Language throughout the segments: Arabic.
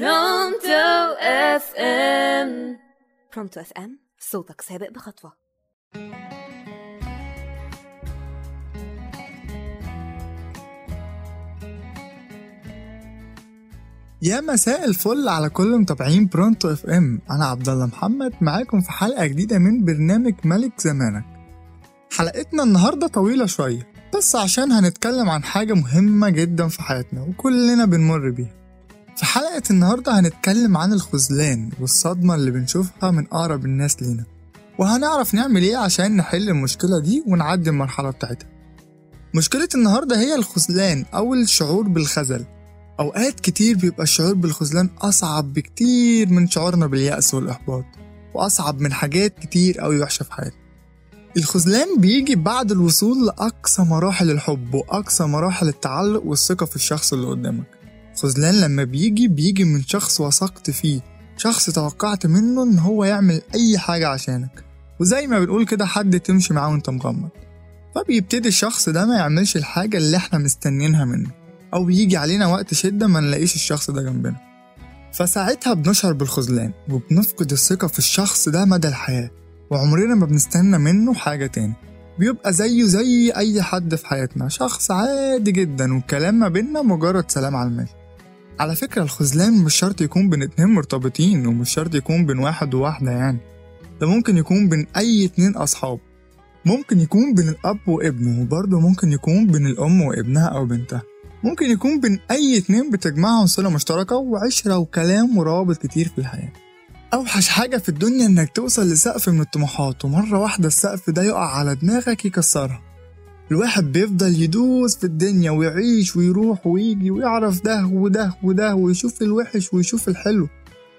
برونتو أف إم. برونتو أف إم صوتك سابق بخطوة. يا مساء الفل على كل متابعين برونتو أف إم. أنا عبد الله محمد معاكم في حلقة جديدة من برنامج ملك زمانك. حلقتنا النهارده طويلة شوية بس عشان هنتكلم عن حاجة مهمة جدا في حياتنا وكلنا بنمر بيها. في حلقة النهارده هنتكلم عن الخذلان والصدمة اللي بنشوفها من أقرب الناس لينا. وهنعرف نعمل إيه عشان نحل المشكلة دي ونعدي المرحلة بتاعتها. مشكلة النهارده هي الخذلان أو الشعور بالخزل أوقات كتير بيبقى الشعور بالخذلان أصعب بكتير من شعورنا باليأس والإحباط وأصعب من حاجات كتير أوي وحشة في حياتنا. الخذلان بيجي بعد الوصول لأقصى مراحل الحب وأقصى مراحل التعلق والثقة في الشخص اللي قدامك. الخذلان لما بيجي بيجي من شخص وثقت فيه. شخص توقعت منه إن هو يعمل أي حاجة عشانك. وزي ما بنقول كده حد تمشي معاه وأنت مغمض. فبيبتدي الشخص ده ما يعملش الحاجة اللي إحنا مستنيينها منه. أو بيجي علينا وقت شدة ما نلاقيش الشخص ده جنبنا. فساعتها بنشعر بالخذلان وبنفقد الثقة في الشخص ده مدى الحياة. وعمرنا ما بنستنى منه حاجة تاني. بيبقى زيه زي أي حد في حياتنا شخص عادي جدا والكلام ما بينا مجرد سلام على الماشي على فكرة الخذلان مش شرط يكون بين اتنين مرتبطين ومش شرط يكون بين واحد وواحدة يعني. ده ممكن يكون بين أي اتنين أصحاب. ممكن يكون بين الأب وابنه وبرضه ممكن يكون بين الأم وابنها أو بنتها. ممكن يكون بين أي اتنين بتجمعهم صلة مشتركة وعشرة وكلام وروابط كتير في الحياة. أوحش حاجة في الدنيا إنك توصل لسقف من الطموحات ومرة واحدة السقف ده يقع على دماغك يكسرها. الواحد بيفضل يدوس في الدنيا ويعيش ويروح ويجي ويعرف ده وده وده ويشوف الوحش ويشوف الحلو.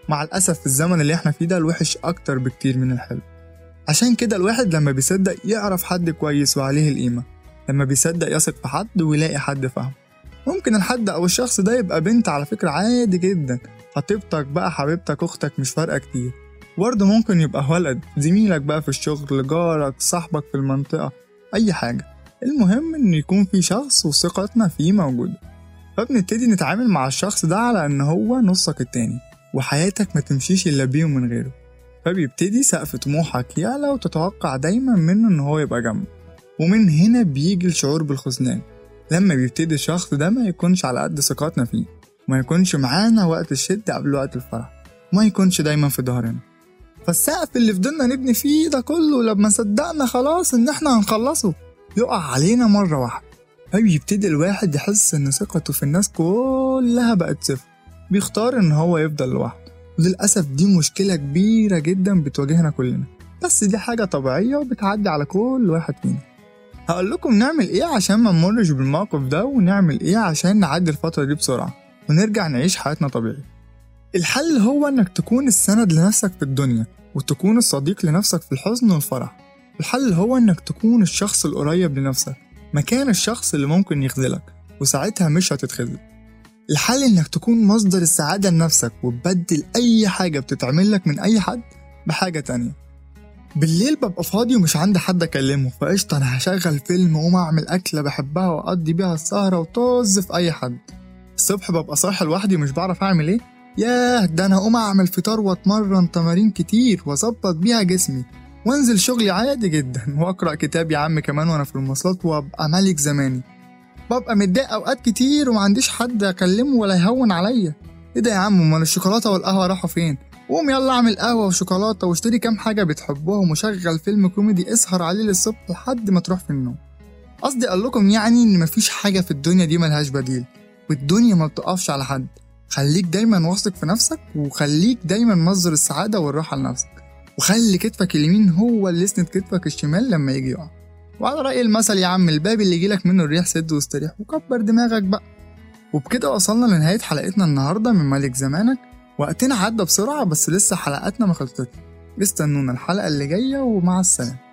مع الأسف في الزمن اللي إحنا فيه ده الوحش أكتر بكتير من الحلو. عشان كده الواحد لما بيصدق يعرف حد كويس وعليه القيمة. لما بيصدق يثق في حد ويلاقي حد فاهمه ممكن الحد أو الشخص ده يبقى بنت على فكرة عادي جدا. خطيبتك بقى حبيبتك أختك مش فارقة كتير. برضه ممكن يبقى ولد زميلك بقى في الشغل جارك صاحبك في المنطقة أي حاجة. المهم إن يكون في شخص وثقتنا فيه موجودة. فبنبتدي نتعامل مع الشخص ده على إن هو نصك التاني وحياتك ما تمشيش إلا بيه ومن غيره. فبيبتدي سقف طموحك يعلى وتتوقع دايما منه إن هو يبقى جنبك. ومن هنا بيجي الشعور بالخذلان لما بيبتدي الشخص ده ما يكونش على قد ثقتنا فيه وما يكونش معانا وقت الشدة قبل وقت الفرح وما يكونش دايما في ظهرنا. فالسقف اللي فضلنا نبني فيه ده كله لما صدقنا خلاص إن إحنا هنخلصه. يقع علينا مرة واحدة. فبيبتدي الواحد يحس إن ثقته في الناس كلها بقت صفر. بيختار إن هو يفضل لوحده. وللأسف دي مشكلة كبيرة جدا بتواجهنا كلنا. بس دي حاجة طبيعية وبتعدي على كل واحد فينا. هقول لكم نعمل إيه عشان ما نمرش بالموقف ده ونعمل إيه عشان نعدي الفترة دي بسرعة ونرجع نعيش حياتنا طبيعي الحل هو إنك تكون السند لنفسك في الدنيا وتكون الصديق لنفسك في الحزن والفرح. الحل هو إنك تكون الشخص القريب لنفسك مكان الشخص اللي ممكن يخذلك وساعتها مش هتتخذل. الحل إنك تكون مصدر السعادة لنفسك وتبدل أي حاجة بتتعمل لك من أي حد بحاجة تانية. بالليل ببقى فاضي ومش عندي حد أكلمه فقشطة أنا هشغل فيلم وأقوم أعمل أكلة بحبها وأقضي بيها السهرة وطز في أي حد. الصبح ببقى صاحي لوحدي ومش بعرف أعمل إيه؟ ياه ده أنا أقوم أعمل فطار وأتمرن تمارين كتير وأظبط بيها جسمي. وانزل شغلي عادي جدا واقرأ كتاب يا عم كمان وأنا في المواصلات وأبقى ملك زماني. ببقى متضايق أوقات كتير ومعنديش حد أكلمه ولا يهون عليا. إيه ده يا عم؟ أمال الشوكولاتة والقهوة راحوا فين؟ قوم يلا أعمل قهوة وشوكولاتة واشتري كام حاجة بتحبهم وشغل فيلم كوميدي اسهر عليه للصبح لحد ما تروح في النوم. قصدي أقول لكم يعني إن مفيش حاجة في الدنيا دي ملهاش بديل والدنيا ما بتقفش على حد. خليك دايما واثق في نفسك وخليك دايما مصدر السعادة والراحة لنفسك. وخلي كتفك اليمين هو اللي يسند كتفك الشمال لما يجي يقع. وعلى رأي المثل يا عم الباب اللي يجيلك منه الريح سد واستريح وكبر دماغك بقى. وبكده وصلنا لنهاية حلقتنا النهاردة من ملك زمانك. وقتنا عدى بسرعة بس لسه حلقاتنا ما خلصتش. استنونا الحلقة اللي جاية ومع السلامة.